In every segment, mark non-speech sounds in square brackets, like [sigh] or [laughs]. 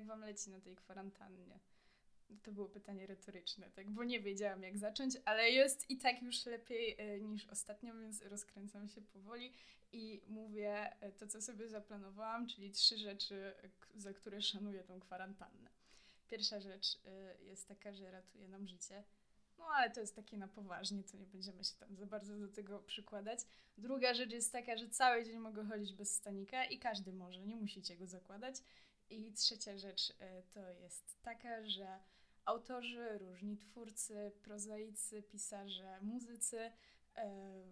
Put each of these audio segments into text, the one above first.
jak wam leci na tej kwarantannie? To było pytanie retoryczne, tak? Bo nie wiedziałam, jak zacząć, ale jest i tak już lepiej e, niż ostatnio, więc rozkręcam się powoli i mówię e, to, co sobie zaplanowałam, czyli trzy rzeczy, za które szanuję tą kwarantannę. Pierwsza rzecz e, jest taka, że ratuje nam życie. No ale to jest takie na poważnie, to nie będziemy się tam za bardzo do tego przykładać. Druga rzecz jest taka, że cały dzień mogę chodzić bez stanika i każdy może, nie musicie go zakładać. I trzecia rzecz to jest taka, że autorzy, różni twórcy, prozaicy, pisarze, muzycy e,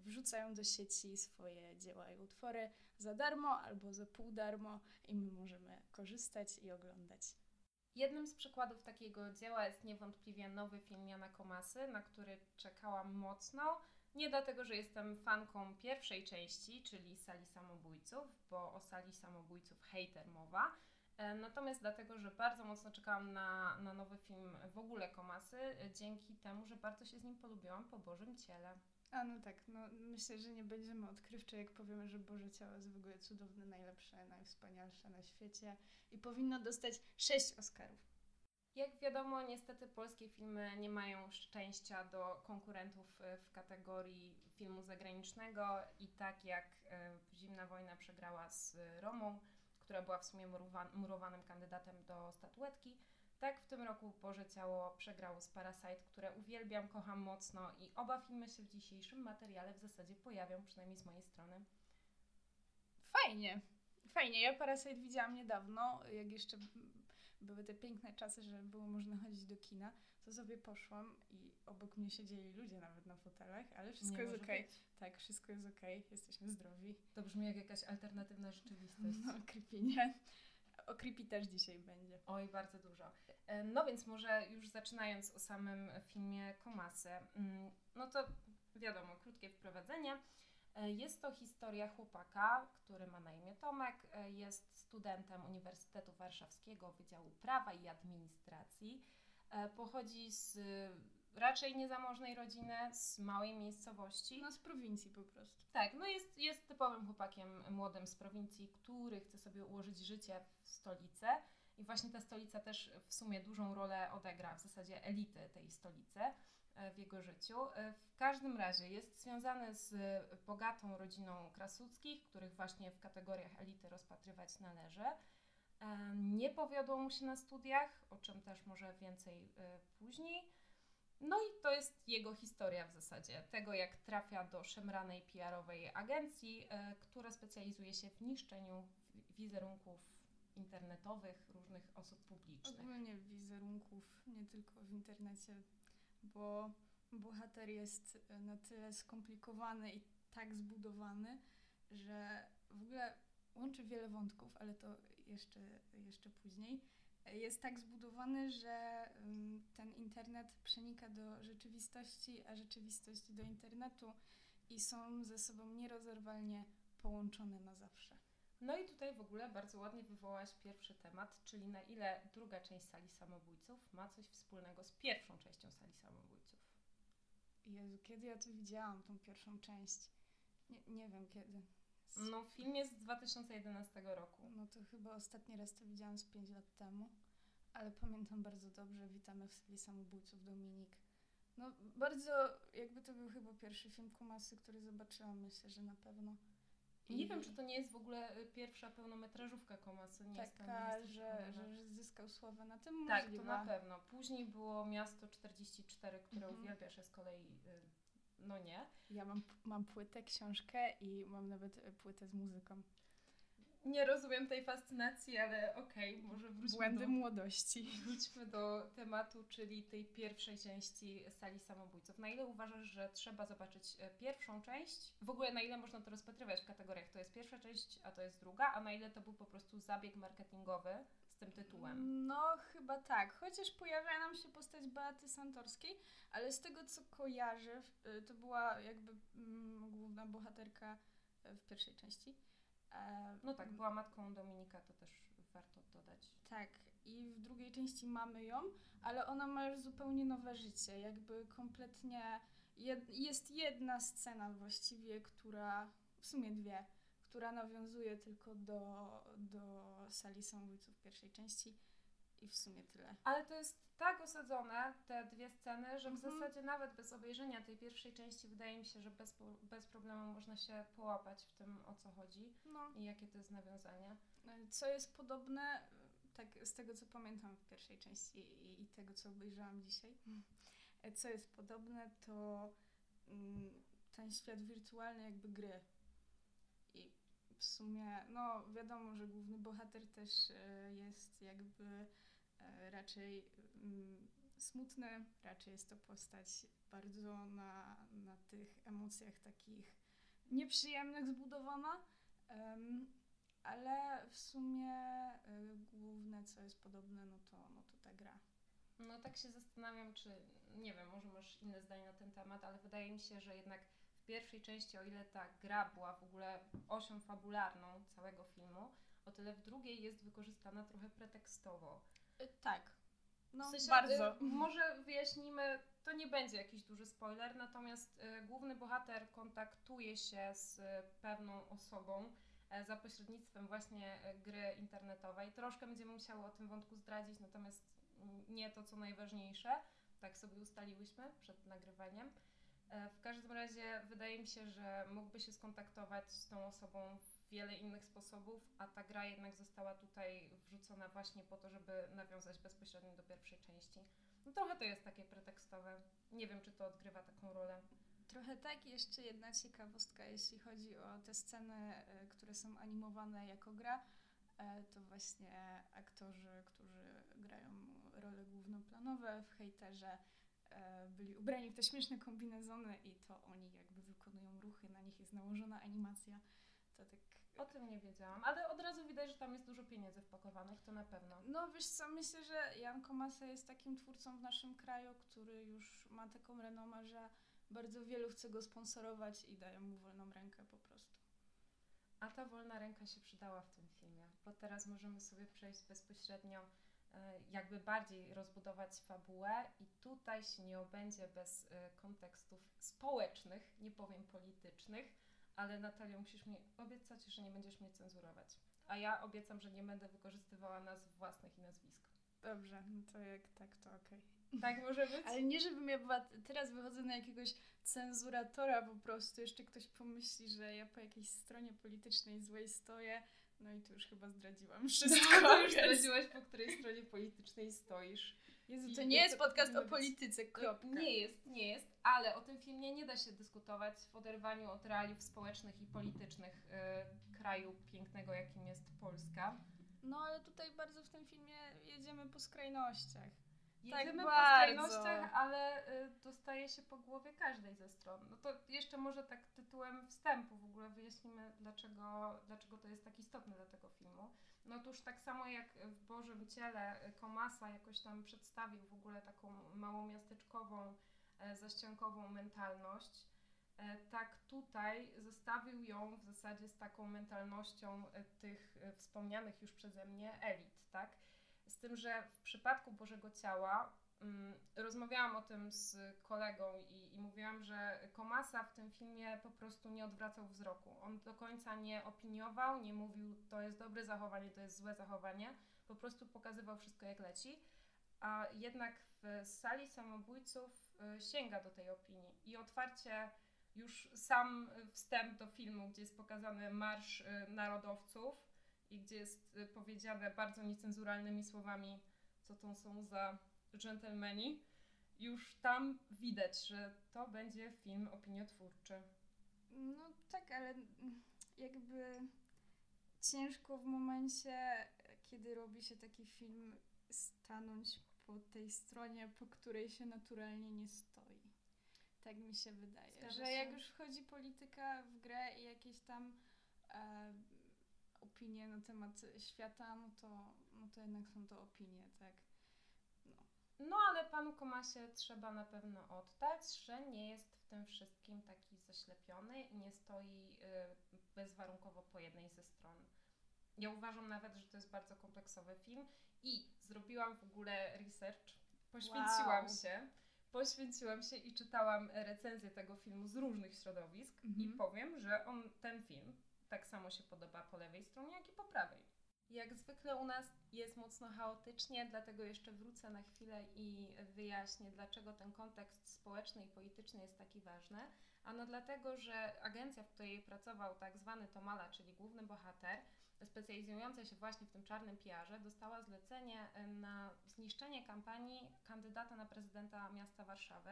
wrzucają do sieci swoje dzieła i utwory za darmo albo za pół darmo i my możemy korzystać i oglądać. Jednym z przykładów takiego dzieła jest niewątpliwie nowy film Jana Komasy, na który czekałam mocno. Nie dlatego, że jestem fanką pierwszej części, czyli Sali Samobójców, bo o Sali Samobójców hater mowa, E, natomiast dlatego, że bardzo mocno czekałam na, na nowy film w ogóle Komasy, e, dzięki temu, że bardzo się z nim polubiłam po Bożym Ciele. A no tak, no myślę, że nie będziemy odkrywcze, jak powiemy, że Boże Ciało jest w ogóle cudowne, najlepsze, najwspanialsze na świecie i powinno dostać sześć Oscarów. Jak wiadomo, niestety polskie filmy nie mają szczęścia do konkurentów e, w kategorii filmu zagranicznego i tak jak Zimna Wojna przegrała z Romą, która była w sumie murowanym kandydatem do statuetki. Tak w tym roku Boże Ciało przegrało z Parasite, które uwielbiam, kocham mocno i oba filmy się w dzisiejszym materiale w zasadzie pojawią, przynajmniej z mojej strony. Fajnie, fajnie. Ja Parasite widziałam niedawno, jak jeszcze były te piękne czasy, że było można chodzić do kina, to sobie poszłam i obok mnie siedzieli ludzie nawet na fotelach, ale wszystko jest okej. Okay. Tak, wszystko jest okej, okay. jesteśmy zdrowi. To brzmi jak jakaś alternatywna rzeczywistość. No, creepy nie. O creepy też dzisiaj będzie. Oj, bardzo dużo. E, no więc może już zaczynając o samym filmie Komasy, mm, no to wiadomo, krótkie wprowadzenie. E, jest to historia chłopaka, który ma na imię Tomek, e, jest studentem Uniwersytetu Warszawskiego Wydziału Prawa i Administracji. Pochodzi z raczej niezamożnej rodziny, z małej miejscowości. No z prowincji po prostu. Tak, no jest, jest typowym chłopakiem młodym z prowincji, który chce sobie ułożyć życie w stolicy. I właśnie ta stolica też w sumie dużą rolę odegra, w zasadzie elity tej stolicy e, w jego życiu. E, w każdym razie jest związany z bogatą rodziną Krasuckich, których właśnie w kategoriach elity rozpatrywać należy. E, nie powiodło mu się na studiach, o czym też może więcej później. No i to jest jego historia w zasadzie, tego jak trafia do szemranej PR-owej agencji, e, która specjalizuje się w niszczeniu wizerunków internetowych różnych osób publicznych. Ogólnie wizerunków, nie tylko w internecie, bo bohater jest e, na tyle skomplikowany i tak zbudowany, że w ogóle łączy wiele wątków, ale to jeszcze, jeszcze później jest tak zbudowany, że ten internet przenika do rzeczywistości, a rzeczywistość do internetu i są ze sobą nierozerwalnie połączone na zawsze. No i tutaj w ogóle bardzo ładnie wywołałaś pierwszy temat, czyli na ile druga część sali samobójców ma coś wspólnego z pierwszą częścią sali samobójców. Jezu, kiedy ja to widziałam, tą pierwszą część? Nie, nie wiem kiedy. No, film jest z 2011 roku. No to chyba ostatni raz to widziałam z 5 lat temu, ale pamiętam bardzo dobrze. Witamy w sali samobójców Dominik. No, bardzo, jakby to był chyba pierwszy film Kumasy, który zobaczyłam, myślę, że na pewno. I... Nie wiem, czy to nie jest w ogóle y, pierwsza pełnometrażówka Komasy. Nie Taka, że, że, zyskał sławę na tym Tak, możliwe. to na pewno. Później było Miasto 44, które mhm. uwielbiasz, z kolei y, no nie. Ja mam, mam płytę, książkę i mam nawet e, płytę z muzyką. Nie rozumiem tej fascynacji, ale okej, okay, może wróćmy Błędy do, młodości. Wróćmy do tematu, czyli tej pierwszej części Sali Samobójców. Na ile uważasz, że trzeba zobaczyć e, pierwszą część? W ogóle na ile można to rozpatrywać w kategoriach? To jest pierwsza część, a to jest druga, a na ile to był po prostu zabieg marketingowy tym tytułem. No, chyba tak. Chociaż pojawia nam się postać Beaty Santorskiej, ale z tego co kojarzę, y, to była jakby mm, główna bohaterka y, w pierwszej części. E, no tak, była matką Dominika, to też warto dodać. Tak, i w drugiej części mamy ją, ale ona ma już zupełnie nowe życie. Jakby kompletnie. Jed, jest jedna scena właściwie, która. W sumie dwie która nawiązuje tylko do, do sali samobójców pierwszej części. i w sumie tyle. Ale to jest tak osadzone, te dwie sceny, że w Mhm. zasadzie nawet bez obejrzenia tej pierwszej części wydaje mi się, że bez, bez problemu można się połapać w tym, o co chodzi No. i jakie to jest nawiązanie. Co jest podobne, tak z tego co pamiętam w pierwszej części i, i tego co obejrzałam dzisiaj, [laughs] co jest podobne, to mm, ten świat wirtualny jakby gry. W sumie, no wiadomo, że główny bohater też e, jest jakby e, raczej mm, smutny, raczej jest to postać bardzo na, na tych emocjach takich nieprzyjemnych zbudowana. Ale w sumie y, główne, co jest podobne, no to, no to ta gra. No tak się zastanawiam, czy, nie wiem, może masz inne zdanie na ten temat, ale wydaje mi się, że jednak pierwszej części, o ile ta gra była w ogóle osią fabularną całego filmu, o tyle w drugiej jest wykorzystana trochę pretekstowo. Y, tak. No, W sensie, bardzo. y, może wyjaśnimy, to nie będzie jakiś duży spoiler, natomiast y, główny bohater kontaktuje się z pewną osobą e, za pośrednictwem właśnie e, gry internetowej. Troszkę będziemy musiały o tym wątku zdradzić, natomiast mm, nie to, co najważniejsze. Tak sobie ustaliłyśmy przed nagrywaniem. E, W każdym razie wydaje mi się, że mógłby się skontaktować z tą osobą w wiele innych sposobów, a ta gra jednak została tutaj wrzucona właśnie po to, żeby nawiązać bezpośrednio do pierwszej części. No trochę to jest takie pretekstowe. Nie wiem, czy to odgrywa taką rolę. Trochę tak. Jeszcze jedna ciekawostka, jeśli chodzi o te sceny, y, które są animowane jako gra, e, to właśnie aktorzy, którzy grają role głównoplanowe w hejterze, e, byli ubrani w te śmieszne kombinezony i to oni jakby wykonują ruchy, na nich jest nałożona animacja. To tak O tym nie wiedziałam, ale od razu widać, że tam jest dużo pieniędzy wpakowanych, to na pewno. No wiesz co, myślę, że Jan Komasa jest takim twórcą w naszym kraju, który już ma taką renomę, że bardzo wielu chce go sponsorować i dają mu wolną rękę po prostu. A ta wolna ręka się przydała w tym filmie, bo teraz możemy sobie przejść bezpośrednio, e, jakby bardziej rozbudować fabułę i tutaj się nie obędzie bez e, kontekstów społecznych, nie powiem politycznych, ale Natalia, musisz mi obiecać, że nie będziesz mnie cenzurować. A ja obiecam, że nie będę wykorzystywała nazw własnych i nazwisk. Dobrze, no to jak tak, to okej. Tak może być? [laughs] Ale nie, żebym ja była, teraz wychodzę na jakiegoś cenzuratora po prostu, jeszcze ktoś pomyśli, że ja po jakiejś stronie politycznej złej stoję, no i tu już chyba zdradziłam [laughs] wszystko. To już zdradziłaś, po której stronie politycznej stoisz. Jezu, to nie jest podcast o polityce, kropka. Nie jest, nie jest, ale o tym filmie nie da się dyskutować w oderwaniu od realiów społecznych i politycznych y, kraju pięknego, jakim jest Polska. No ale tutaj bardzo w tym filmie jedziemy po skrajnościach. Jedziemy po bardzo. skrajnościach, ale y, dostaje się po głowie każdej ze stron. No to jeszcze może tak tytułem wstępu w ogóle wyjaśnimy, dlaczego, dlaczego to jest tak istotne dla tego filmu. No otóż tak samo jak w Bożym Ciele y, Komasa jakoś tam przedstawił w ogóle taką małomiasteczkową, e, zaściankową mentalność, e, tak tutaj zostawił ją w zasadzie z taką mentalnością e, tych wspomnianych już przeze mnie elit, tak? Z tym, że w przypadku Bożego Ciała mm, rozmawiałam o tym z kolegą i, i mówiłam, że Komasa w tym filmie po prostu nie odwracał wzroku. On do końca nie opiniował, nie mówił, to jest dobre zachowanie, to jest złe zachowanie. Po prostu pokazywał wszystko jak leci. A jednak w sali samobójców y, sięga do tej opinii i otwarcie już sam wstęp do filmu, gdzie jest pokazany Marsz y, Narodowców i gdzie jest y, powiedziane bardzo niecenzuralnymi słowami, co to są za dżentelmeni, już tam widać, że to będzie film opiniotwórczy. No tak, ale jakby ciężko w momencie, kiedy robi się taki film, stanąć po tej stronie, po której się naturalnie nie stoi. Tak mi się wydaje, Zgadza że się. jak już wchodzi polityka w grę i jakieś tam e, opinie na temat świata, no to, no to jednak są to opinie, tak? No ale panu Komasie trzeba na pewno oddać, że nie jest w tym wszystkim taki zaślepiony i nie stoi y, bezwarunkowo po jednej ze stron. Ja uważam nawet, że to jest bardzo kompleksowy film i zrobiłam w ogóle research, poświęciłam Wow. się, poświęciłam się i czytałam recenzję tego filmu z różnych środowisk i Mhm. powiem, że on, ten film tak samo się podoba po lewej stronie, jak i po prawej. Jak zwykle u nas jest mocno chaotycznie, dlatego jeszcze wrócę na chwilę i wyjaśnię, dlaczego ten kontekst społeczny i polityczny jest taki ważny. Ano dlatego, że agencja, w której pracował tak zwany Tomala, czyli główny bohater, specjalizująca się właśnie w tym czarnym PR-ze, dostała zlecenie na zniszczenie kampanii kandydata na prezydenta miasta Warszawy,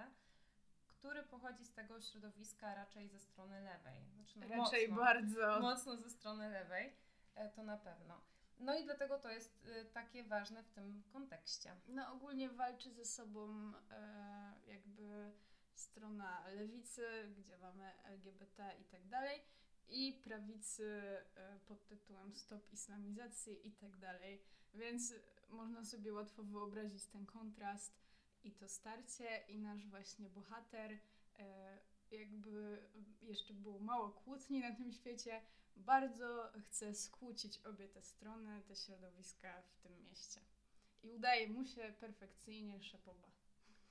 który pochodzi z tego środowiska raczej ze strony lewej. Znaczy, no raczej mocno, bardzo. Mocno ze strony lewej, e, to na pewno. No i dlatego to jest y, takie ważne w tym kontekście. No ogólnie walczy ze sobą e, jakby strona lewicy, gdzie mamy LGBT i tak dalej, i prawicy e, pod tytułem Stop Islamizacji i tak dalej. Więc można sobie łatwo wyobrazić ten kontrast i to starcie i nasz właśnie bohater e, jakby jeszcze było mało kłótni na tym świecie, bardzo chce skłócić obie te strony, te środowiska w tym mieście. I udaje mu się perfekcyjnie szapoba.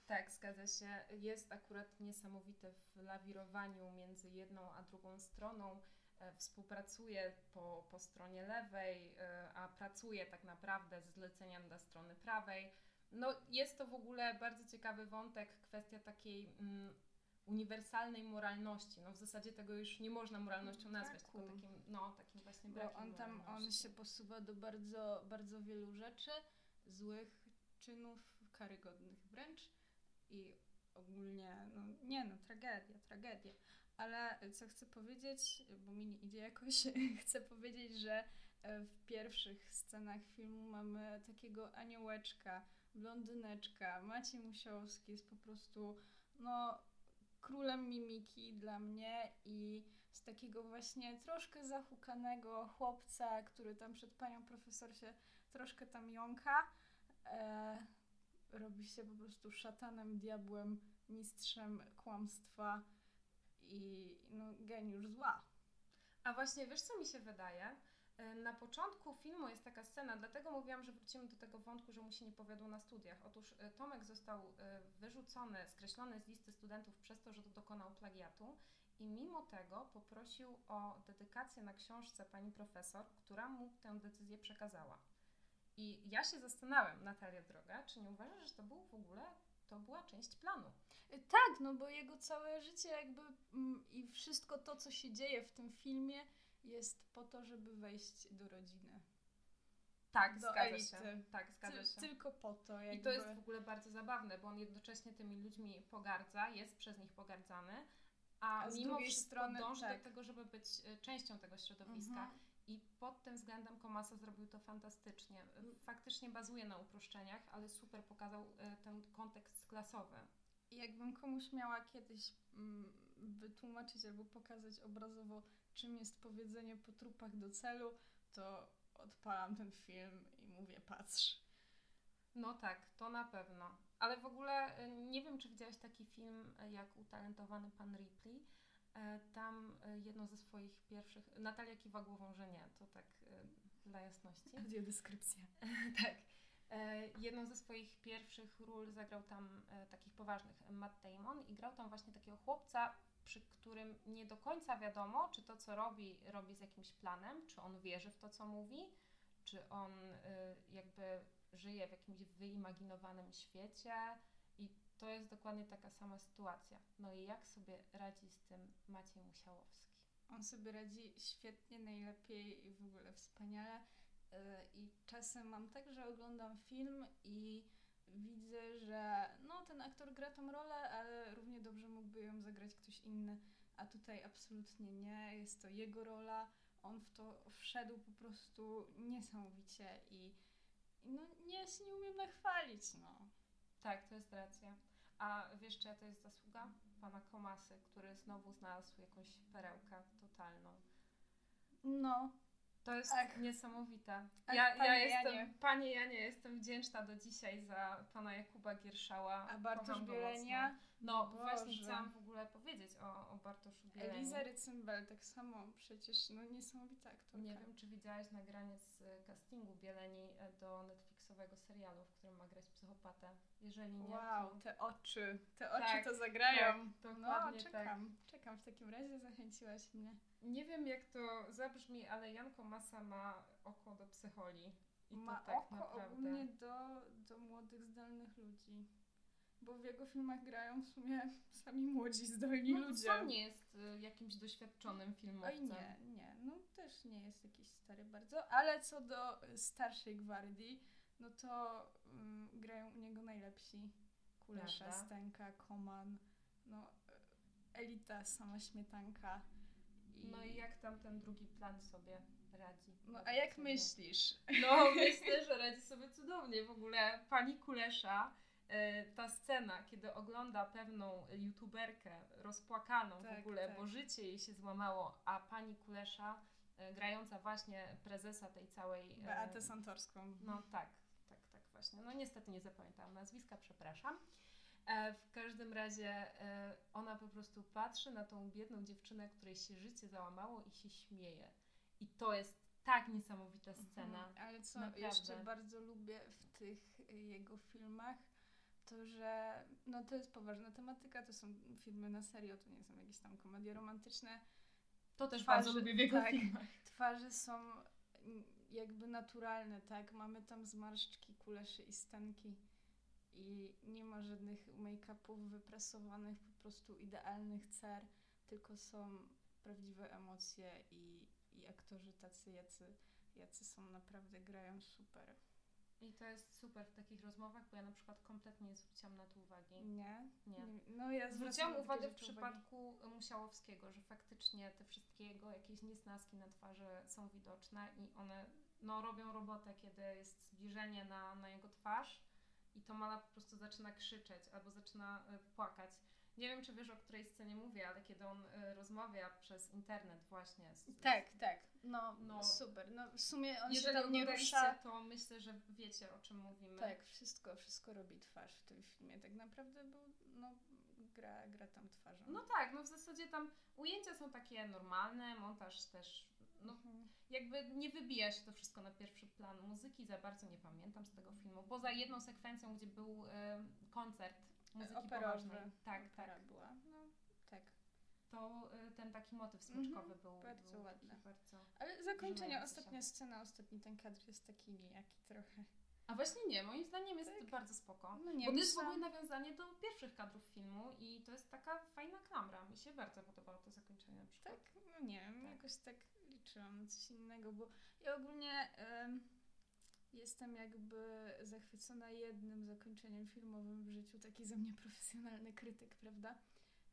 Tak, zgadza się. Jest akurat niesamowity w lawirowaniu między jedną a drugą stroną. E, współpracuje po, po stronie lewej, e, a pracuje tak naprawdę z zleceniem dla strony prawej. No, jest to w ogóle bardzo ciekawy wątek, kwestia takiej mm, uniwersalnej moralności. No w zasadzie tego już nie można moralnością nazwać, tylko takim, no, takim właśnie brakiem Bo on tam, on się posuwa do bardzo, bardzo wielu rzeczy, złych czynów, karygodnych wręcz i ogólnie, no nie no, tragedia, tragedia. Ale co chcę powiedzieć, bo mi nie idzie jakoś, [laughs] chcę powiedzieć, że e, w pierwszych scenach filmu mamy takiego aniołeczka, blondyneczka, Maciej Musiałowski jest po prostu, no królem mimiki dla mnie i z takiego właśnie troszkę zahukanego chłopca, który tam przed panią profesor się troszkę tam jąka, e, robi się po prostu szatanem, diabłem, mistrzem kłamstwa i no, geniusz zła. A właśnie wiesz, co mi się wydaje? E, na początku filmu jest taka scena, dlatego mówiłam, że wrócimy do tego wątku, że mu się nie powiodło na studiach. Otóż e, Tomek został e, wyrzucony, skreślony z listy studentów przez to, że dokonał plagiatu i mimo tego poprosił o dedykację na książce pani profesor, która mu tę decyzję przekazała. I ja się zastanawiam, Natalia Droga, czy nie uważasz, że to był w ogóle, to była część planu? Tak, no bo jego całe życie jakby mm, i wszystko to, co się dzieje w tym filmie jest po to, żeby wejść do rodziny. Tak, do zgadza elity. się. Tak, zgadza Ty, się. Tylko po to. Jakby... I to jest w ogóle bardzo zabawne, bo on jednocześnie tymi ludźmi pogardza, jest przez nich pogardzany, a, a mimo wszystko strony, dąży tak. do tego, żeby być e, częścią tego środowiska. Mhm. I pod tym względem Komasa zrobił to fantastycznie. Faktycznie bazuje na uproszczeniach, ale super pokazał e, ten kontekst klasowy. Jakbym komuś miała kiedyś mm, wytłumaczyć albo pokazać obrazowo czym jest powiedzenie po trupach do celu, to odpalam ten film i mówię patrz. No tak, to na pewno. Ale w ogóle y, nie wiem, czy widziałeś taki film y, jak Utalentowany Pan Ripley. E, tam jedną ze swoich pierwszych. Natalia kiwa głową, że nie, to tak dla jasności. [laughs] Audiodeskrypcja. tak. E, jedną ze swoich pierwszych ról zagrał tam e, takich poważnych Matt Damon i grał tam właśnie takiego chłopca, przy którym nie do końca wiadomo, czy to, co robi, robi z jakimś planem, czy on wierzy w to, co mówi, czy on y, jakby żyje w jakimś wyimaginowanym świecie. I to jest dokładnie taka sama sytuacja. No i jak sobie radzi z tym Maciej Musiałowski? On sobie radzi świetnie, najlepiej i w ogóle wspaniale. Y, I czasem mam tak, że oglądam film i widzę, aktor gra tą rolę, ale równie dobrze mógłby ją zagrać ktoś inny, a tutaj absolutnie nie. Jest to jego rola. On w to wszedł po prostu niesamowicie i, no, nie, się nie umiem nachwalić. No. Tak, to jest racja. A wiesz, czyja to jest zasługa? Pana Komasy, który znowu znalazł jakąś perełkę totalną. No, to jest tak. niesamowite. Ja, ja jestem, Janie. Panie Janie, jestem wdzięczna do dzisiaj za pana Jakuba Gierszała. A Bartosz Bielenia? No, Boże. właśnie chciałam w ogóle powiedzieć o, o Bartoszu Bieleniu. Eliza Rycymbel, tak samo, przecież no niesamowita aktorka. Nie wiem, czy widziałaś nagranie z castingu Bieleni do Netflixa Netflixowego serialu, w którym ma grać psychopatę. Jeżeli nie, Wow, to... te oczy, te oczy Tak, to zagrają. tak, no, dokładnie czekam, czekam. W takim razie zachęciłaś mnie. Nie wiem jak to zabrzmi, ale Janko Masa ma oko do psycholi. I Ma to tak oko naprawdę. ogólnie do, do młodych, zdolnych ludzi. Bo w jego filmach grają w sumie sami młodzi, zdolni no, ludzie. Sam nie jest y, jakimś doświadczonym filmowcem. Oj nie, nie, no też nie jest jakiś stary bardzo, ale co do starszej gwardii, no to ym, grają u niego najlepsi. Kulesza, Prawda? Stęka, Koman, no y, elita, sama śmietanka. I... No i jak tam ten drugi plan sobie radzi? No a jak sobie. myślisz? No [laughs] myślę, że radzi sobie cudownie. W ogóle pani Kulesza, e, ta scena, kiedy ogląda pewną youtuberkę rozpłakaną w Tak, ogóle, tak. bo życie jej się złamało, a pani Kulesza, e, grająca właśnie prezesa tej całej... e, Beatę Santorską. No tak właśnie. No niestety nie zapamiętałam nazwiska, przepraszam. E, w każdym razie e, ona po prostu patrzy na tą biedną dziewczynę, której się życie załamało i się śmieje. I to jest tak niesamowita scena. Mhm, Ale co Naprawdę. jeszcze bardzo lubię w tych jego filmach, to że no to jest poważna tematyka, to są filmy na serio, to nie są jakieś tam komedie romantyczne. To też bardzo lubię w jego tak. filmach. Twarze są jakby naturalne, tak? Mamy tam zmarszczki, kuleszy i stanki i nie ma żadnych make-upów wyprasowanych, po prostu idealnych cer, tylko są prawdziwe emocje i, i aktorzy tacy, jacy, jacy są, naprawdę grają super. I to jest super w takich rozmowach, bo ja na przykład kompletnie nie zwróciłam na to uwagi. Nie? Nie. No ja Zwróciłam uwagę w przypadku Musiałowskiego, że faktycznie te wszystkie jego jakieś niesnaski na twarzy są widoczne i one no, robią robotę, kiedy jest zbliżenie na, na jego twarz i to mala po prostu zaczyna krzyczeć albo zaczyna y, płakać. Nie wiem, czy wiesz, o której scenie mówię, ale kiedy on y, rozmawia przez internet właśnie z, Tak, tak. No, No. super. No w sumie on Jeżeli się tam nie rusza. to myślę, że wiecie, o czym mówimy. Tak, wszystko, wszystko robi twarz w tym filmie. Tak naprawdę, bo no, gra, gra tam twarzą. No tak, no w zasadzie tam ujęcia są takie normalne, montaż też, no Mhm. jakby nie wybija się to wszystko na pierwszy plan. Muzyki za bardzo nie pamiętam z tego filmu, poza jedną sekwencją, gdzie był em, koncert muzyki Operowy. poważnej. Tak, Opera tak. była. No, tak. To y, ten taki motyw smyczkowy Mhm, był bardzo był ładny. Bardzo... Ale zakończenie, ostatnia scena, ostatni ten kadr jest taki nijaki trochę. A właśnie nie, moim zdaniem jest Tak? bardzo spoko. No nie Bo to jest w myślałam- ogóle nawiązanie do pierwszych kadrów filmu i to jest taka fajna klamra. Mi się bardzo podobało to zakończenie na przykład. Tak? No nie Tak. jakoś tak liczyłam na coś innego, bo ja ogólnie em, jestem jakby zachwycona jednym zakończeniem filmowym w życiu, taki ze mnie profesjonalny krytyk, prawda?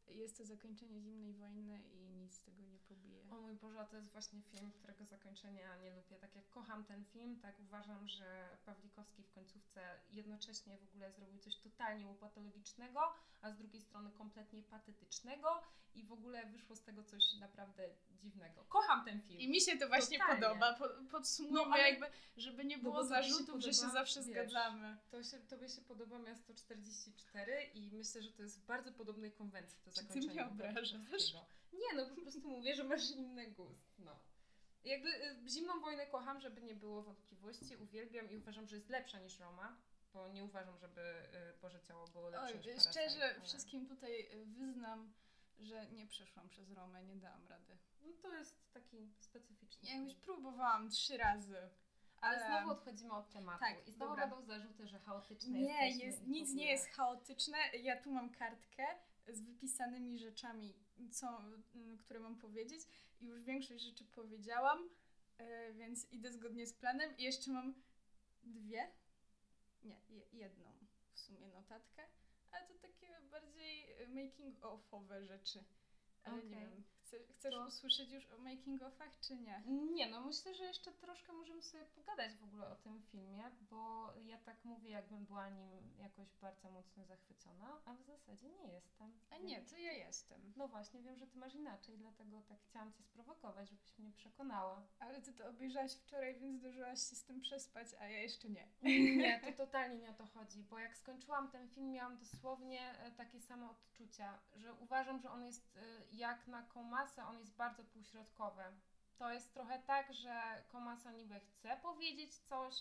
Jest to zakończenie zimnej wojny i nic z tego nie pobije. O mój Boże, a to jest właśnie film, którego zakończenia nie lubię. Tak jak kocham ten film, tak uważam, że Pawlikowski w końcówce jednocześnie w ogóle zrobił coś totalnie upatologicznego, a z drugiej strony kompletnie patetycznego i w ogóle wyszło z tego coś naprawdę dziwnego. Kocham ten film. I mi się to właśnie Totalnie. podoba. Po, podsumujmy No, jakby, żeby nie No było się zarzutów, że się podoba, zawsze wiesz, zgadzamy. To się, tobie się podoba Miasto 44 i myślę, że to jest w bardzo podobnej konwencji Czy ty zakończenie. mnie obrażasz? Nie, no po prostu mówię, że masz inny gust. No. Jakby y, Zimną Wojnę kocham, żeby nie było wątpliwości, uwielbiam i uważam, że jest lepsza niż Roma, bo nie uważam, żeby y, Boże Ciało było lepsze Oj, niż szczerze, wszystkim tutaj wyznam, że nie przeszłam przez Romę, nie dałam rady. No to jest taki specyficzny Ja już próbowałam trzy razy. Ale znowu odchodzimy od tematu Tak, i znowu dobra. będą zarzuty, że chaotyczne Nie, jest, i w nic nie jest chaotyczne. Ja tu mam kartkę z wypisanymi rzeczami, co, mm, które mam powiedzieć i już większość rzeczy powiedziałam, e, więc idę zgodnie z planem i jeszcze mam dwie, nie, je, jedną w sumie notatkę, ale to takie bardziej e, making offowe rzeczy. Ale nie Okej. wiem, chcesz To- usłyszeć już o making offach, czy nie? Nie, no myślę, że jeszcze troszkę możemy sobie pogadać w ogóle o tym filmie, bo ja tak mówię, jakbym była nim jakoś bardzo mocno zachwycona, a w zasadzie nie jestem. A nie, to ja jestem. No właśnie, wiem, że ty masz inaczej, dlatego tak chciałam cię sprowokować, żebyś mnie przekonała. Ale ty to obejrzałaś wczoraj, więc zdążyłaś się z tym przespać, a ja jeszcze nie. Nie, to totalnie nie o to chodzi, bo jak skończyłam ten film, miałam dosłownie e, takie same odczucia, że uważam, że on jest e, jak na Komasę, on jest bardzo półśrodkowy. To jest trochę tak, że Komasa niby chce powiedzieć coś,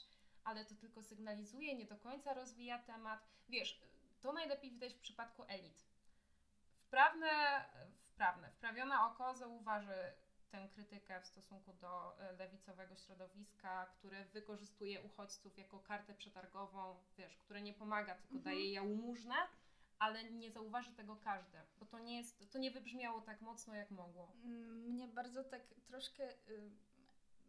ale to tylko sygnalizuje, nie do końca rozwija temat. Wiesz, to najlepiej widać w przypadku elit. Wprawne, wprawne, wprawione oko zauważy tę krytykę w stosunku do e, lewicowego środowiska, które wykorzystuje uchodźców jako kartę przetargową, wiesz, które nie pomaga, tylko Mhm. daje jałmużnę, ale nie zauważy tego każdy, bo to nie jest, to nie wybrzmiało tak mocno, jak mogło. Mm, Mnie bardzo tak troszkę y,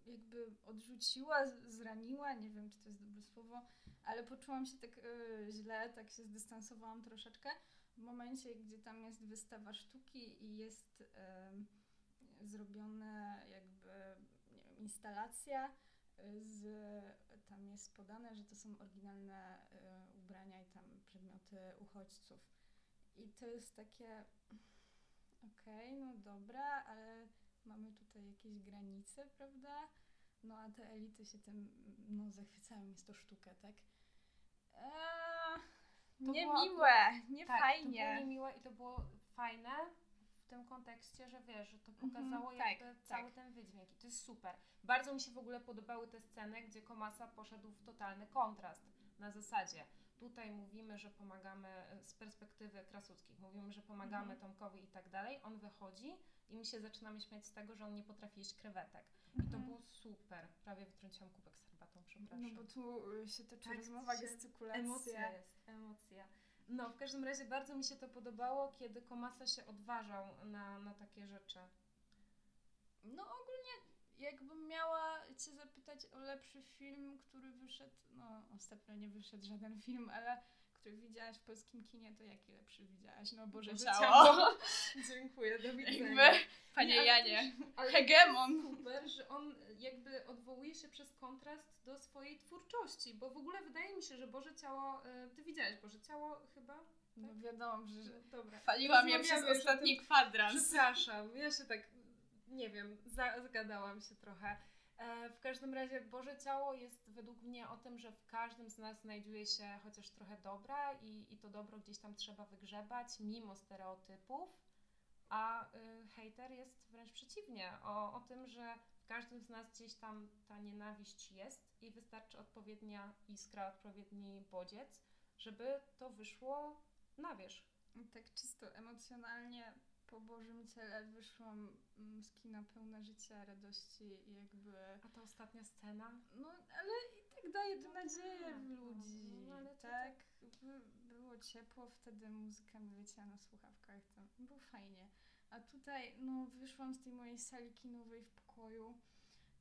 jakby odrzuciła, zraniła, nie wiem czy to jest dobre słowo, ale poczułam się tak y, źle, tak się zdystansowałam troszeczkę w momencie, gdzie tam jest wystawa sztuki i jest y, zrobione jakby nie wiem, instalacja z, tam jest podane, że to są oryginalne ubrania i tam przedmioty uchodźców. I to jest takie okej, no dobra, ale mamy tutaj jakieś granice, prawda? No a te elity się tym no, zachwycają, jest to sztuka, tak? Eee, To nie było miłe, nie Tak, to fajnie. było niemiłe i to było fajne w tym kontekście, że wiesz, że to Mhm, pokazało tak, jakby cały tak. ten wydźwięk i to jest super. Bardzo mi się w ogóle podobały te sceny, gdzie Komasa poszedł w totalny kontrast. Na zasadzie, tutaj mówimy, że pomagamy e, z perspektywy Krasuckich, mówimy, że pomagamy Mhm. Tomkowi i tak dalej, on wychodzi i my się zaczynamy śmiać z tego, że on nie potrafi jeść krewetek. I to Mhm. było super. Prawie wytrąciłam kubek z herbatą, przepraszam. No bo tu y, się toczy Tak, rozmowa, gestykulacja. Emocja jest, emocja. No, w każdym razie bardzo mi się to podobało, kiedy Komasa się odważał na, na takie rzeczy. No ogólnie jakbym miała Cię zapytać o lepszy film, który wyszedł, no ostatnio nie wyszedł żaden film, ale który widziałaś w polskim kinie, to jaki lepszy widziałaś? No Boże, Boże ciało. ciało. Dziękuję, do Jakby, Panie Nie, Janie, ale hegemon. super, że on jakby odwołuje się przez kontrast do swojej twórczości, bo w ogóle wydaje mi się, że Boże Ciało, y, ty widziałeś Boże Ciało chyba? No wiadomo, że że Dobra. chwaliła mnie przez ostatni tym- kwadrans. Przepraszam, ja się tak, nie wiem, za, zgadałam się trochę. E, w każdym razie Boże Ciało jest według mnie o tym, że w każdym z nas znajduje się chociaż trochę dobra i, i to dobro gdzieś tam trzeba wygrzebać mimo stereotypów, a y, hejter jest wręcz przeciwnie, o, o tym, że w każdym z nas gdzieś tam ta nienawiść jest i wystarczy odpowiednia iskra, odpowiedni bodziec, żeby to wyszło na wierzch. Tak czysto emocjonalnie po Bożym ciele wyszłam mm, z kina pełne życia, radości i jakby... A ta ostatnia scena? No, ale i tak daje to No nadzieję tak, w no, ludzi. no, ale to tak, by, było ciepło, wtedy muzyka mi leciała na słuchawkach, to było fajnie. A tutaj, no, wyszłam z tej mojej sali kinowej w pokoju,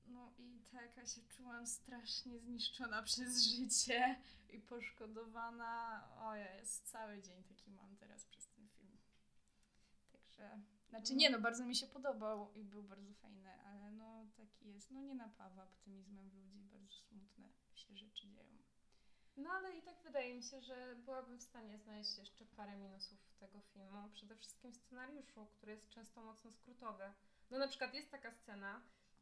no i taka się czułam strasznie zniszczona [laughs] przez życie i poszkodowana. O, ja jest cały dzień taki mam teraz przez. Także, znaczy nie, no bardzo mi się podobał i był bardzo fajny, ale no taki jest, no nie napawa optymizmem ludzi, bardzo smutne się rzeczy dzieją. No ale i tak wydaje mi się, że byłabym w stanie znaleźć jeszcze parę minusów tego filmu. Przede wszystkim w scenariuszu, który jest często mocno skrótowy. No na przykład jest taka scena,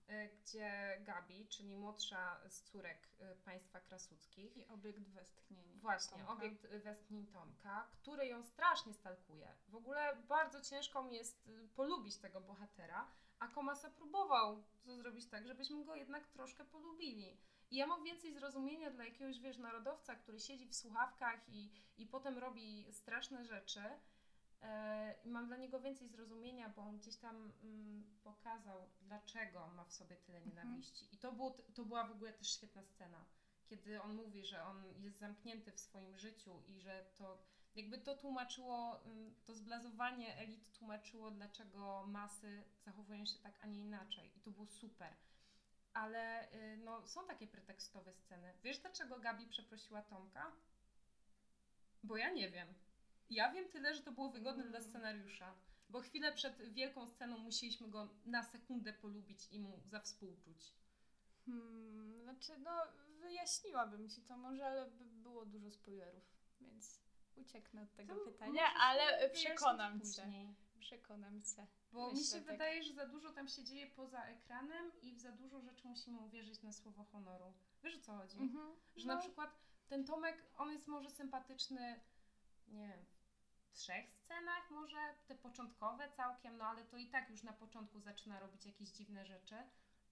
gdzie Gabi, czyli młodsza z córek y, państwa krasuckich, I obiekt westchnień. Właśnie, Tomka. obiekt westchnień Tomka, który ją strasznie stalkuje. W ogóle bardzo ciężko mi jest y, polubić tego bohatera, a Komasa próbował to zrobić tak, żebyśmy go jednak troszkę polubili. I ja mam więcej zrozumienia dla jakiegoś, wiesz, narodowca, który siedzi w słuchawkach i, i potem robi straszne rzeczy. E, I mam dla niego więcej zrozumienia, bo on gdzieś tam mm, pokazał, dlaczego ma w sobie tyle Mhm. nienawiści. I to, było, to była w ogóle też świetna scena kiedy on mówi, że on jest zamknięty w swoim życiu i że to jakby to tłumaczyło, ym, to zblazowanie elit tłumaczyło, dlaczego masy zachowują się tak, a nie inaczej. I to było super. Ale y, no, są takie pretekstowe sceny. Wiesz, dlaczego Gabi przeprosiła Tomka? Bo ja nie wiem. Ja wiem tyle, że to było wygodne Mm. dla scenariusza. Bo chwilę przed wielką sceną musieliśmy go na sekundę polubić i mu zawspółczuć. Hmm, znaczy, no, wyjaśniłabym ci to może, ale by było dużo spoilerów, więc ucieknę od tego To pytania, ale przekonam cię. Przekonam cię. Bo mi Myślę się tak. wydaje, że za dużo tam się dzieje poza ekranem i w za dużo rzeczy musimy uwierzyć na słowo honoru. Wiesz o co chodzi? Mhm. Że no, na przykład ten Tomek, on jest może sympatyczny, nie wiem, trzech scenach może, te początkowe całkiem, no ale to i tak już na początku zaczyna robić jakieś dziwne rzeczy.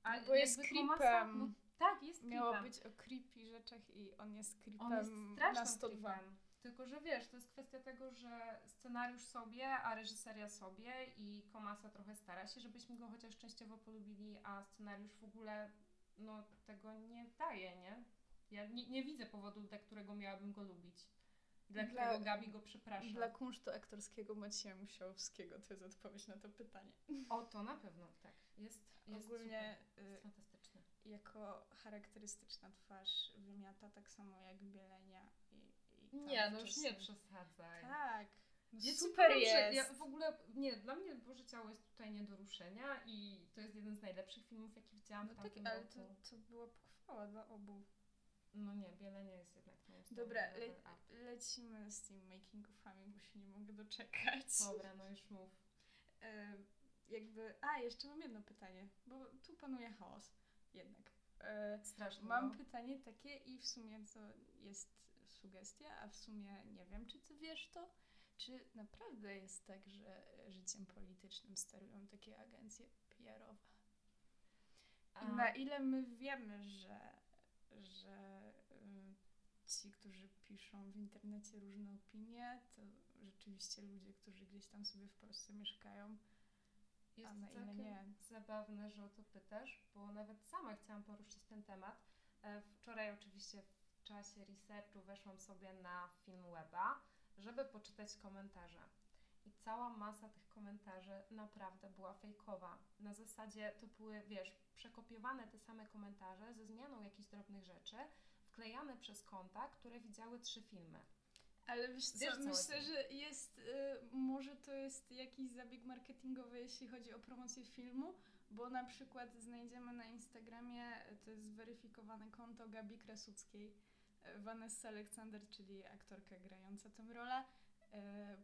A Bo jest creepem. No, Tak, jest Miało creepem. być o creepy rzeczach i on jest creepem On jest na strasznym 102. creepem. Tylko, że wiesz, to jest kwestia tego, że scenariusz sobie, a reżyseria sobie i Komasa trochę stara się, żebyśmy go chociaż częściowo polubili, a scenariusz w ogóle no, tego nie daje, nie? Ja nie, nie widzę powodu, dla którego miałabym go lubić. Dla, Dla- którego Gabi go przeprasza. Dla kunsztu aktorskiego Macieja Musiałowskiego to jest odpowiedź na to pytanie. O, to na pewno, tak. Jest, jest Ogólnie super. y, Jest fantastyczny. jako charakterystyczna twarz wymiata tak samo jak Bielenia i, i Nie, no już nie przesadzaj. Tak. No super jest. Ja w ogóle, nie, dla mnie Boże Ciało jest tutaj nie do ruszenia i to jest jeden z najlepszych filmów, jaki widziałam No w tak, ale roku. to, to była pochwała dla obu. No nie, Bielenie jest jednak moim zdaniem Dobra, le, lecimy z tymi making ofami, bo się nie mogę doczekać. Dobra, no już mów. E, jakby, a jeszcze mam jedno pytanie, bo tu panuje chaos jednak. E, Strasznie. mam no. pytanie takie i w sumie to jest sugestia, a w sumie nie wiem, czy ty wiesz to, czy naprawdę jest tak, że życiem politycznym sterują takie agencje PR-owe? A, I na ile my wiemy, że, że y, ci, którzy piszą w internecie różne opinie, to rzeczywiście ludzie, którzy gdzieś tam sobie w Polsce mieszkają, jest a na ile nie. zabawne, że o to pytasz, bo nawet sama chciałam poruszyć ten temat. E, Wczoraj oczywiście w czasie researchu weszłam sobie na film weba, żeby poczytać komentarze. I cała masa tych komentarzy naprawdę była fejkowa. Na zasadzie to były, wiesz, przekopiowane te same komentarze ze zmianą jakichś drobnych rzeczy, wklejane przez konta, które widziały trzy filmy. Ale wiesz co, Wiesz, myślę, że jest, y, może to jest jakiś zabieg marketingowy, jeśli chodzi o promocję filmu, bo na przykład znajdziemy na Instagramie, y, to jest zweryfikowane konto Gabi Krasuckiej, y, Vanessa Aleksander, czyli aktorka grająca tę rolę,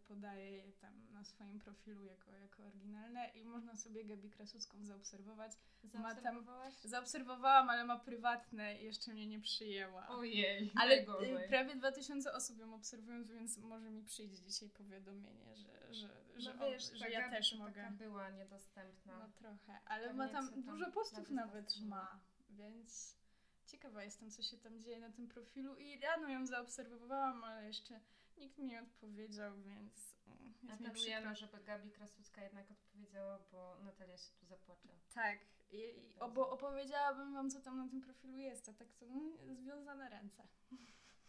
podaje je tam na swoim profilu jako, jako oryginalne i można sobie Gabi Krasucką zaobserwować. Ma tam-? Zaobserwowałam, ale ma prywatne i jeszcze mnie nie przyjęła. Ojej, Ale najgorzej. y, prawie 2000 osób ją obserwują, więc może mi przyjdzie dzisiaj powiadomienie, że, że, że, no on, wiesz, że ta ja też mogę. Taka była niedostępna. No trochę, ale Pewnie ma tam tam dużo postów nawet ma, więc ciekawa jestem, co się tam dzieje na tym profilu i rano ją zaobserwowałam, ale jeszcze nikt mi nie odpowiedział, więc mm, jest. Apelujemy, żeby Gabi Krasucka jednak odpowiedziała, bo Natalia się tu zapłacze. Tak, i, i obo, opowiedziałabym wam, co tam na tym profilu jest, a tak to mm, związane ręce.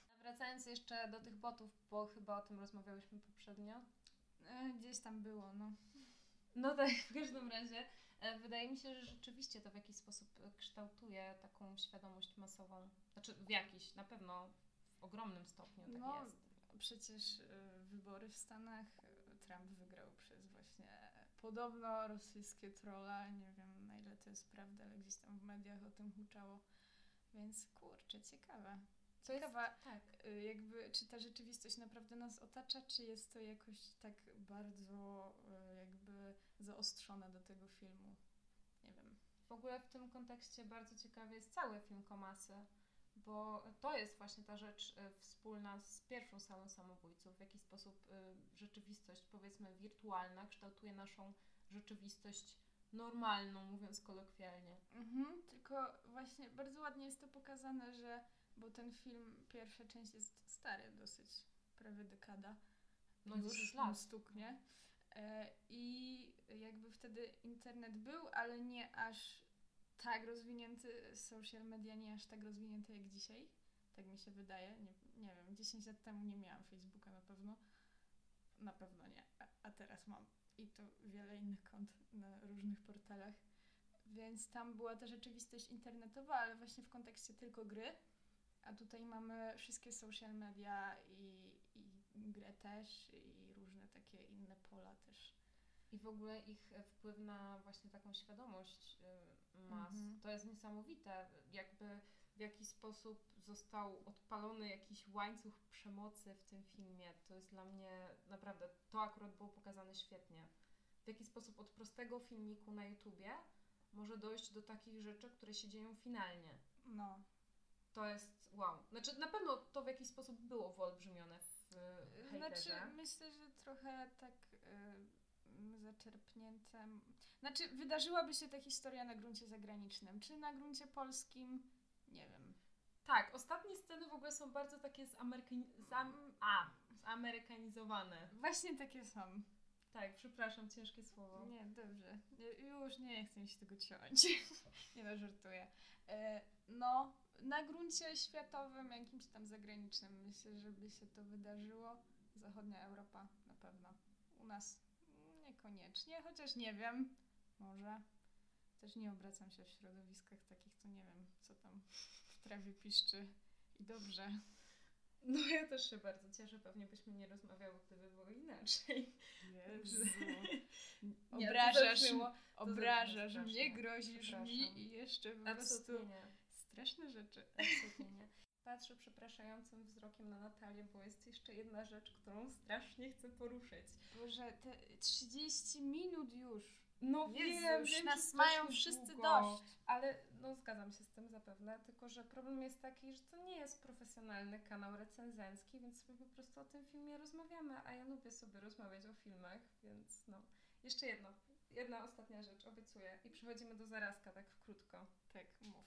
A wracając jeszcze do tych botów, bo chyba o tym rozmawiałyśmy poprzednio. E, Gdzieś tam było, no. No tak, w każdym razie e, wydaje mi się, że rzeczywiście to w jakiś sposób e, kształtuje taką świadomość masową. Znaczy w jakiś, na pewno w ogromnym stopniu tak No, jest. Przecież y, wybory w Stanach y, Trump wygrał przez właśnie podobno rosyjskie trolla. Nie wiem na ile to jest prawda, ale gdzieś tam w mediach o tym huczało. Więc kurczę, ciekawe. To jest- Ciekawa, Tak. y, jakby, czy ta rzeczywistość naprawdę nas otacza, czy jest to jakoś tak bardzo jakby zaostrzone do tego filmu. Nie wiem. W ogóle w tym kontekście bardzo ciekawy jest cały film Komasy, bo to jest właśnie ta rzecz e, wspólna z pierwszą salą samobójców, w jaki sposób e, rzeczywistość, powiedzmy wirtualna, kształtuje naszą rzeczywistość normalną, mówiąc kolokwialnie. Mhm, tylko właśnie bardzo ładnie jest to pokazane, że bo ten film, pierwsza część jest stary dosyć, prawie dekada. No już 10 lat. stuknie. E, I jakby wtedy internet był, ale nie aż tak rozwinięty, social media nie aż tak rozwinięte jak dzisiaj. Tak mi się wydaje. Nie, nie wiem, 10 lat temu nie miałam Facebooka na pewno. Na pewno nie, a, a teraz mam. I to wiele innych kont na różnych portalach. Więc tam była ta rzeczywistość internetowa, ale właśnie w kontekście tylko gry. A tutaj mamy wszystkie social media i, i grę też i różne takie inne pola też. I w ogóle ich wpływ na właśnie taką świadomość e, mas. Mhm. To jest niesamowite, jakby w jaki sposób został odpalony jakiś łańcuch przemocy w tym filmie. To jest dla mnie naprawdę, to akurat było pokazane świetnie. W jaki sposób od prostego filmiku na YouTubie może dojść do takich rzeczy, które się dzieją finalnie. No. To jest wow. Znaczy na pewno to w jakiś sposób było wyolbrzymione w e, hejterze. Znaczy, myślę, że trochę tak zaczerpnięte. Znaczy, wydarzyłaby się ta historia na gruncie zagranicznym, czy na gruncie polskim, nie wiem. Tak, ostatnie sceny w ogóle są bardzo takie zamerykani- zam- a, zamerykanizowane. Właśnie takie są. Tak, przepraszam, ciężkie słowo. Nie, dobrze. Już nie chcę mi się tego ciąć. [laughs] nie no, żartuję. E, No, na gruncie światowym, jakimś tam zagranicznym, myślę, że by się to wydarzyło. Zachodnia Europa na pewno. U nas niekoniecznie, chociaż nie wiem. Może. Też nie obracam się w środowiskach takich, to nie wiem, co tam w trawie piszczy. I dobrze. No ja też się bardzo cieszę, pewnie byśmy nie rozmawiały, gdyby było inaczej. Jezu. [laughs] Nie, to Obrażasz, obrażasz zabrzmiało mnie, grozisz mi i jeszcze po prostu straszne rzeczy. Absolutnie nie. Patrzę przepraszającym wzrokiem na Natalię, bo jest jeszcze jedna rzecz, którą strasznie chcę poruszyć. Boże, te 30 minut już. No Jezu, wiem, już wiem, nas mają wszyscy długo, dość. Ale no zgadzam się z tym zapewne, tylko że problem jest taki, że to nie jest profesjonalny kanał recenzencki, więc sobie po prostu o tym filmie rozmawiamy, a ja lubię sobie rozmawiać o filmach, więc no. Jeszcze jedno, jedna ostatnia rzecz, obiecuję i przechodzimy do zarazka tak krótko. Tak, mów.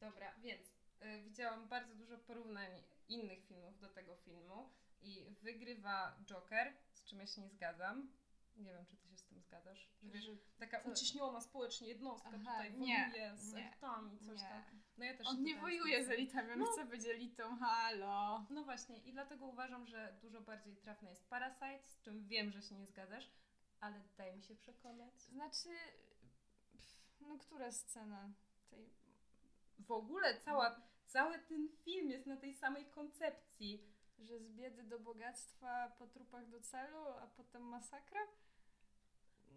Dobra, więc widziałam bardzo dużo porównań innych filmów do tego filmu i wygrywa Joker, z czym ja się nie zgadzam. Nie wiem, czy ty się z tym zgadzasz. Że wiesz, taka to- uciśniona społecznie jednostka Aha, tutaj nie, wojuje z nie, elitami, coś nie. tam. No ja też On nie wojuje z elitami, on No. chce być elitą, halo. No właśnie, i dlatego uważam, że dużo bardziej trafne jest Parasite, z czym wiem, że się nie zgadzasz, ale daj mi się przekonać. Znaczy, pff, no która scena tej... W ogóle cała, cały ten film jest na tej samej koncepcji. Że z biedy do bogactwa, po trupach do celu, a potem masakra?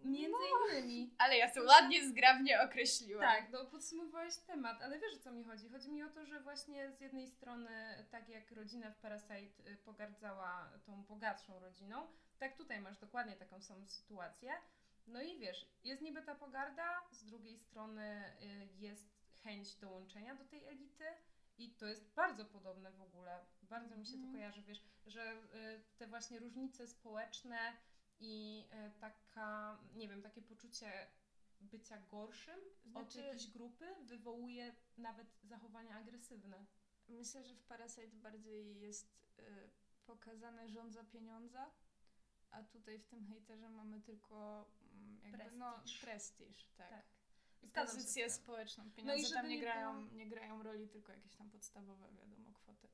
Między No. innymi. Ale ja to ładnie, zgrabnie określiłam. Tak, no podsumowałeś temat, ale wiesz o co mi chodzi? Chodzi mi o to, że właśnie z jednej strony, tak jak rodzina w Parasite y, pogardzała tą bogatszą rodziną, tak tutaj masz dokładnie taką samą sytuację. No i wiesz, jest niby ta pogarda, z drugiej strony y, jest chęć dołączenia do tej elity i to jest bardzo podobne w ogóle. Bardzo mi się to Mhm. kojarzy, wiesz, że y, te właśnie różnice społeczne i y, taka, nie wiem, takie poczucie bycia gorszym od Znaczy- jakiejś grupy wywołuje nawet zachowania agresywne. Myślę, że w Parasite bardziej jest y, pokazane rządza pieniądza, a tutaj w tym hejterze mamy tylko mm, jakby, no, Prestiż. prestiż. Tak. Tak. I Zgadzam pozycję społeczną. i Pieniądze żeby tam nie nie grają, było- nie grają roli, tylko jakieś tam podstawowe, wiadomo, kwoty.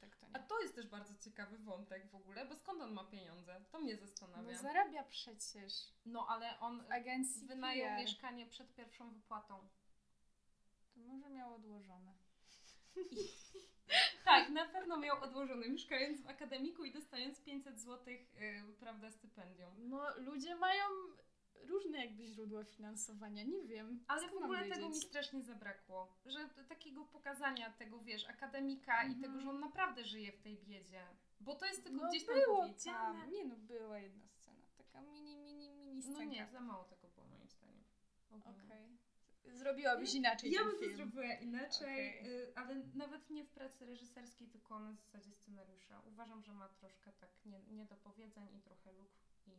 Tak to A to jest też bardzo ciekawy wątek w ogóle, bo skąd on ma pieniądze? To mnie No zastanawia. zarabia przecież No ale on w agencji wynajął PR. mieszkanie przed pierwszą wypłatą. To może miał odłożone. [laughs] Tak, na pewno miał odłożone, mieszkając w akademiku i dostając 500 zł, yy, prawda, stypendium. No ludzie mają różne jakby źródła finansowania, nie wiem. Ale w ogóle tego mi strasznie zabrakło. Że takiego pokazania tego, wiesz, akademika i Mhm. tego, że on naprawdę żyje w tej biedzie. Bo to jest tylko no, gdzieś tam było powiedziane. tam. Nie no, była jedna scena. Taka mini, mini, mini No scenka. nie, za mało tego było moim zdaniem. Okej. Zrobiłabyś inaczej Ja ten bym to film. zrobiła inaczej, Okej. y, ale nawet nie w pracy reżyserskiej, tylko na zasadzie scenariusza. Uważam, że ma troszkę tak nie, niedopowiedzeń i trochę luk i,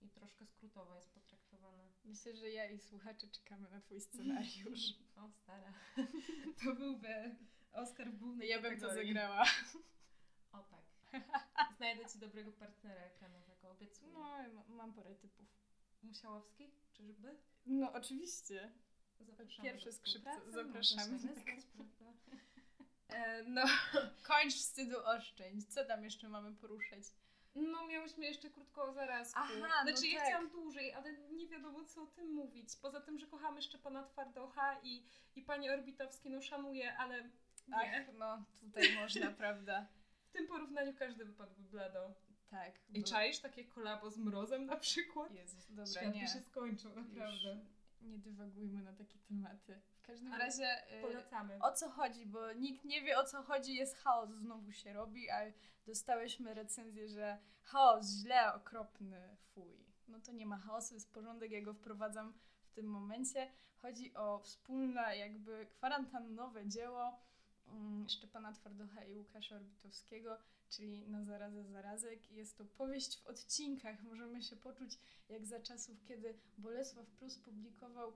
i troszkę skrótowo jest potraktowane. Myślę, że ja i słuchacze czekamy na twój scenariusz. [laughs] o, stara. [laughs] to byłby Oscar w głównej ja bym to kategorii. zagrała. O tak. [laughs] Znajdę ci dobrego partnera ekranowego, obiecuję. No, ma- mam parę typów. Musiałowski? Czyżby? No, oczywiście. Zapraszamy Pierwsze skrzypce, zapraszamy. E, no, Kończ wstydu oszczędź. Co tam jeszcze mamy poruszać? No, miałyśmy jeszcze krótko o zarazku. Aha, no znaczy, ja tak. chciałam dłużej, ale nie wiadomo, co o tym mówić. Poza tym, że kochamy Szczepana Twardocha i, i pani Orbitowski, no szanuję, ale nie. Ach, no, tutaj [laughs] można, prawda? W tym porównaniu każdy wypadłby blado. Tak. I bo- czaisz takie kolabo z mrozem na przykład? Jezus, dobra, Świat nie. się skończył, Już naprawdę. nie dywagujmy na takie tematy. W każdym razie y, Polecamy. o co chodzi, bo nikt nie wie o co chodzi, jest chaos, znowu się robi, a dostałyśmy recenzję, że chaos, źle, okropny, fuj. No to nie ma chaosu, jest porządek, ja go wprowadzam w tym momencie. Chodzi o wspólne jakby kwarantannowe dzieło mm, Szczepana Twardocha i Łukasza Orbitowskiego, czyli Na zarazę zarazek. Jest to powieść w odcinkach. Możemy się poczuć jak za czasów, kiedy Bolesław Prus publikował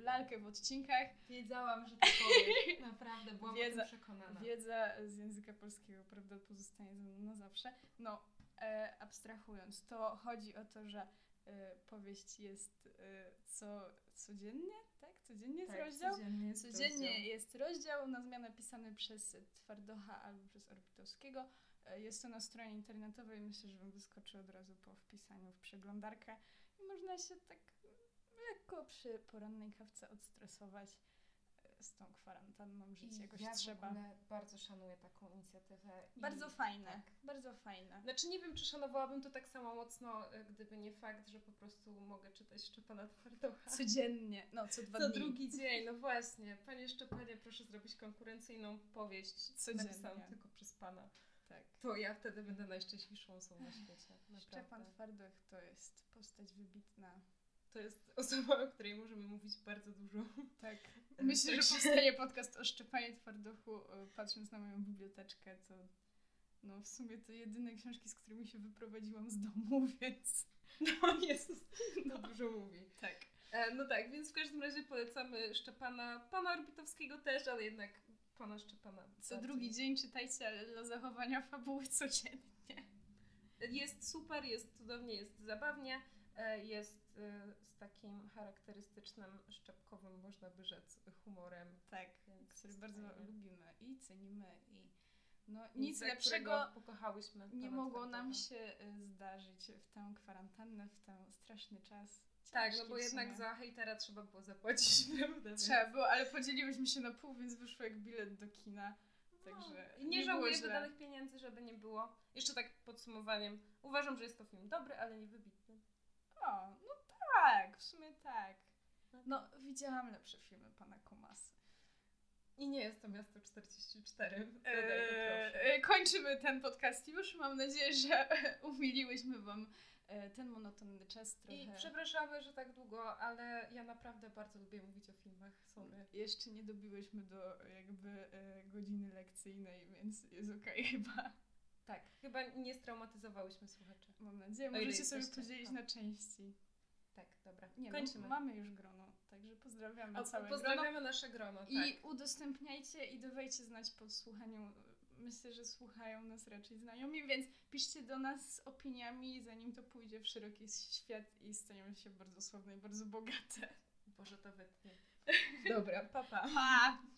lalkę w odcinkach. Wiedziałam, że to powiesz. [laughs] Naprawdę, byłam Wiedza- o tym przekonana. Wiedza z języka polskiego, prawda, pozostanie ze mną na zawsze. No, e, abstrahując, to chodzi o to, że e, powieść jest e, co, codziennie, tak? Codziennie jest tak, rozdział? Codziennie jest Codziennie rozdział. jest rozdział, na zmianę pisany przez Twardocha albo przez Orbitowskiego. E, Jest to na stronie internetowej, myślę, że wam wyskoczy od razu po wpisaniu w przeglądarkę i można się tak lekko przy porannej kawce odstresować e, z tą kwarantanną, żyć I jakoś ja trzeba. ogóle bardzo szanuję taką inicjatywę. i- Bardzo fajne, tak. bardzo fajne. Znaczy nie wiem, czy szanowałabym to tak samo mocno, e, gdyby nie fakt, że po prostu mogę czytać Szczepana Twardocha. Codziennie, no co dwa Co dni. drugi dzień, no właśnie. Panie Szczepanie, proszę zrobić konkurencyjną powieść Codziennie. napisaną tylko przez Pana. Tak. To ja wtedy będę najszczęśliwszą osobą na świecie. Szczepan Naprawdę. Twardoch to jest postać wybitna. To jest [laughs] osoba, o której możemy mówić bardzo dużo. Tak. [laughs] Myślę, że powstanie podcast o Szczepanie Twardochu, e, patrząc na moją biblioteczkę, to no w sumie to jedyne książki, z którymi się wyprowadziłam z domu, [laughs] więc No Jezus, to dużo mówi. tak. E, no tak, więc w każdym razie polecamy Szczepana, pana Orbitowskiego też, ale jednak pana Szczepana. Co bardziej. drugi dzień czytajcie, ale dla zachowania fabuły codziennie. Jest super, jest cudownie, jest zabawnie, jest e, z takim charakterystycznym, szczepkowym, można by rzec, humorem. Tak, Więc który bardzo fajnie. lubimy i cenimy i no nic za lepszego pokochałyśmy. nie mogło nam Twardocha. się e, zdarzyć w tę kwarantannę, w ten straszny czas. Tak, no bo jednak za hejtera trzeba było zapłacić, [laughs] prawda? Trzeba było, ale podzieliłyśmy się na pół, więc wyszło jak bilet do kina. Także No, I nie, nie żałuję wydanych pieniędzy, żeby nie było. Jeszcze tak podsumowaniem. Uważam, że jest to film dobry, ale nie wybitny. O, no tak, w sumie tak. No, widziałam lepsze filmy pana Kumasy. I nie jest to miasto 44. Dodaj to Eee, kończymy ten podcast już. Mam nadzieję, że [laughs] umiliłyśmy wam e, ten monotonny czas trochę. I przepraszamy, że tak długo, ale ja naprawdę bardzo lubię mówić o filmach. Sorry. Jeszcze nie dobiłyśmy do jakby e, godziny lekcyjnej, więc jest okej [laughs] chyba. Tak, chyba nie straumatyzowałyśmy słuchaczy. Mam nadzieję. Możecie sobie podzielić na części. Tak, dobra. Nie, no, Kończymy. mamy już grono, także pozdrawiamy O, całe pozdrawiamy grono. nasze grono. I tak. udostępniajcie i dawajcie znać po słuchaniu. Myślę, że słuchają nas raczej znajomi, więc piszcie do nas z opiniami, zanim to pójdzie w szeroki świat i staniemy się bardzo sławne i bardzo bogate. Boże, to wytnie. [laughs] Dobra, papa. Pa. Pa!